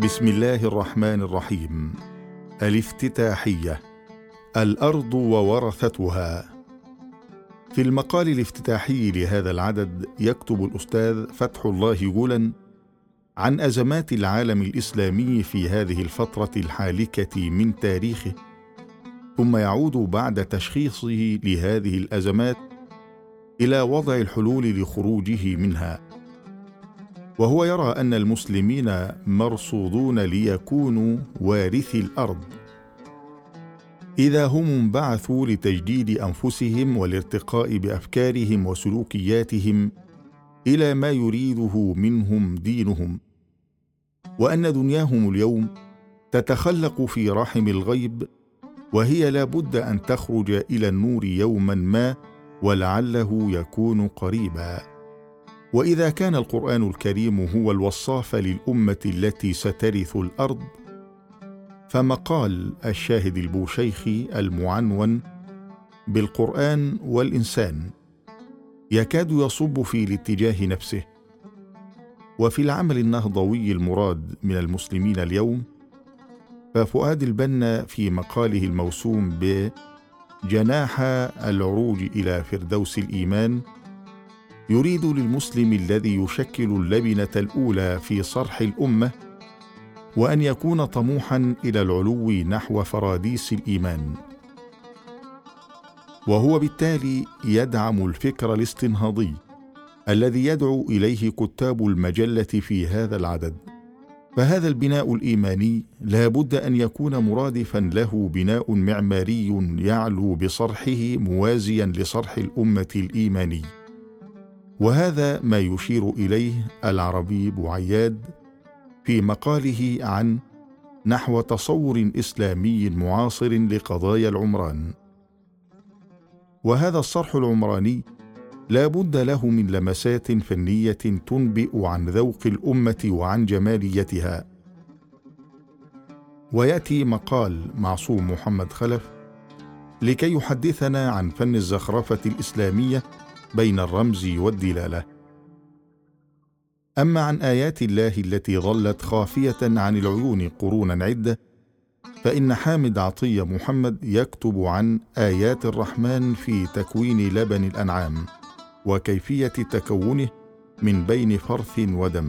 بسم الله الرحمن الرحيم. الافتتاحية. الأرض وورثتها. في المقال الافتتاحي لهذا العدد يكتب الأستاذ فتح الله جولا عن أزمات العالم الإسلامي في هذه الفترة الحالكة من تاريخه ثم يعود بعد تشخيصه لهذه الأزمات إلى وضع الحلول لخروجه منها. وهو يرى أن المسلمين مرصودون ليكونوا وارثي الأرض. إذا هم انبعثوا لتجديد أنفسهم والارتقاء بأفكارهم وسلوكياتهم إلى ما يريده منهم دينهم. وأن دنياهم اليوم تتخلق في رحم الغيب وهي لا بد أن تخرج إلى النور يوما ما ولعله يكون قريبا. وإذا كان القرآن الكريم هو الوصاف للأمة التي سترث الأرض فمقال الشاهد البوشيخي المعنون بالقرآن والإنسان يكاد يصب في الاتجاه نفسه. وفي العمل النهضوي المراد من المسلمين اليوم ففؤاد البنا في مقاله الموسوم بجناح العروج إلى فردوس الإيمان يريد للمسلم الذي يشكل اللبنة الأولى في صرح الأمة وأن يكون طموحا إلى العلو نحو فراديس الإيمان. وهو بالتالي يدعم الفكر الاستنهاضي الذي يدعو إليه كتاب المجلة في هذا العدد. فهذا البناء الإيماني لا بد أن يكون مرادفا له بناء معماري يعلو بصرحه موازيا لصرح الأمة الإيماني. وهذا ما يشير إليه العربي بوعياد في مقاله عن نحو تصور إسلامي معاصر لقضايا العمران. وهذا الصرح العمراني لا بد له من لمسات فنية تنبئ عن ذوق الأمة وعن جماليتها. ويأتي مقال معصوم محمد خلف لكي يحدثنا عن فن الزخرفة الإسلامية بين الرمز والدلالة. أما عن آيات الله التي ظلت خافية عن العيون قرونا عده فإن حامد عطية محمد يكتب عن آيات الرحمن في تكوين لبن الأنعام وكيفية تكونه من بين فرث ودم.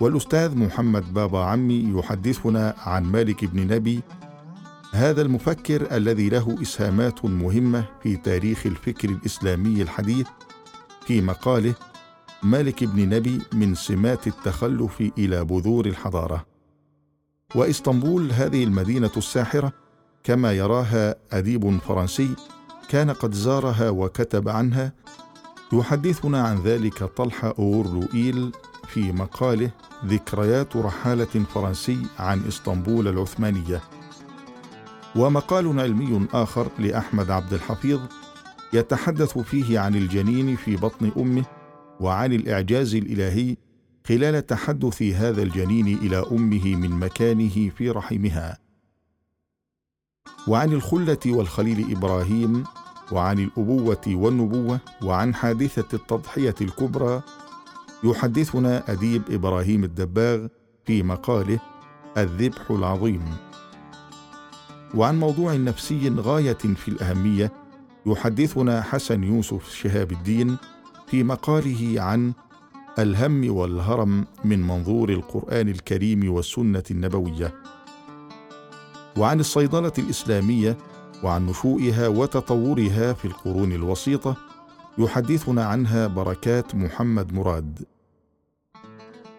والأستاذ محمد بابا عمي يحدثنا عن مالك بن نبي هذا المفكر الذي له إسهامات مهمة في تاريخ الفكر الإسلامي الحديث في مقاله مالك بن نبي من سمات التخلف إلى بذور الحضارة. وإسطنبول هذه المدينة الساحرة كما يراها أديب فرنسي كان قد زارها وكتب عنها يحدثنا عن ذلك طلحه اورلوئيل في مقاله ذكريات رحالة فرنسي عن إسطنبول العثمانية. ومقال علمي آخر لأحمد عبد الحفيظ يتحدث فيه عن الجنين في بطن أمه وعن الإعجاز الإلهي خلال تحدث هذا الجنين إلى أمه من مكانه في رحمها. وعن الخلة والخليل إبراهيم وعن الأبوة والنبوة وعن حادثة التضحية الكبرى يحدثنا أديب إبراهيم الدباغ في مقاله الذبح العظيم. وعن موضوع نفسي غاية في الأهمية يحدثنا حسن يوسف شهاب الدين في مقاله عن الهم والهرم من منظور القرآن الكريم والسنة النبوية. وعن الصيدلة الإسلامية وعن نشوئها وتطورها في القرون الوسيطة يحدثنا عنها بركات محمد مراد.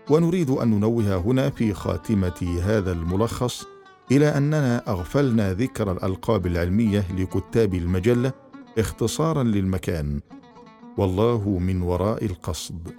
ونريد أن ننوه هنا في خاتمة هذا الملخص إلى أننا أغفلنا ذكر الألقاب العلمية لكتاب المجلة اختصارا للمكان. والله من وراء القصد.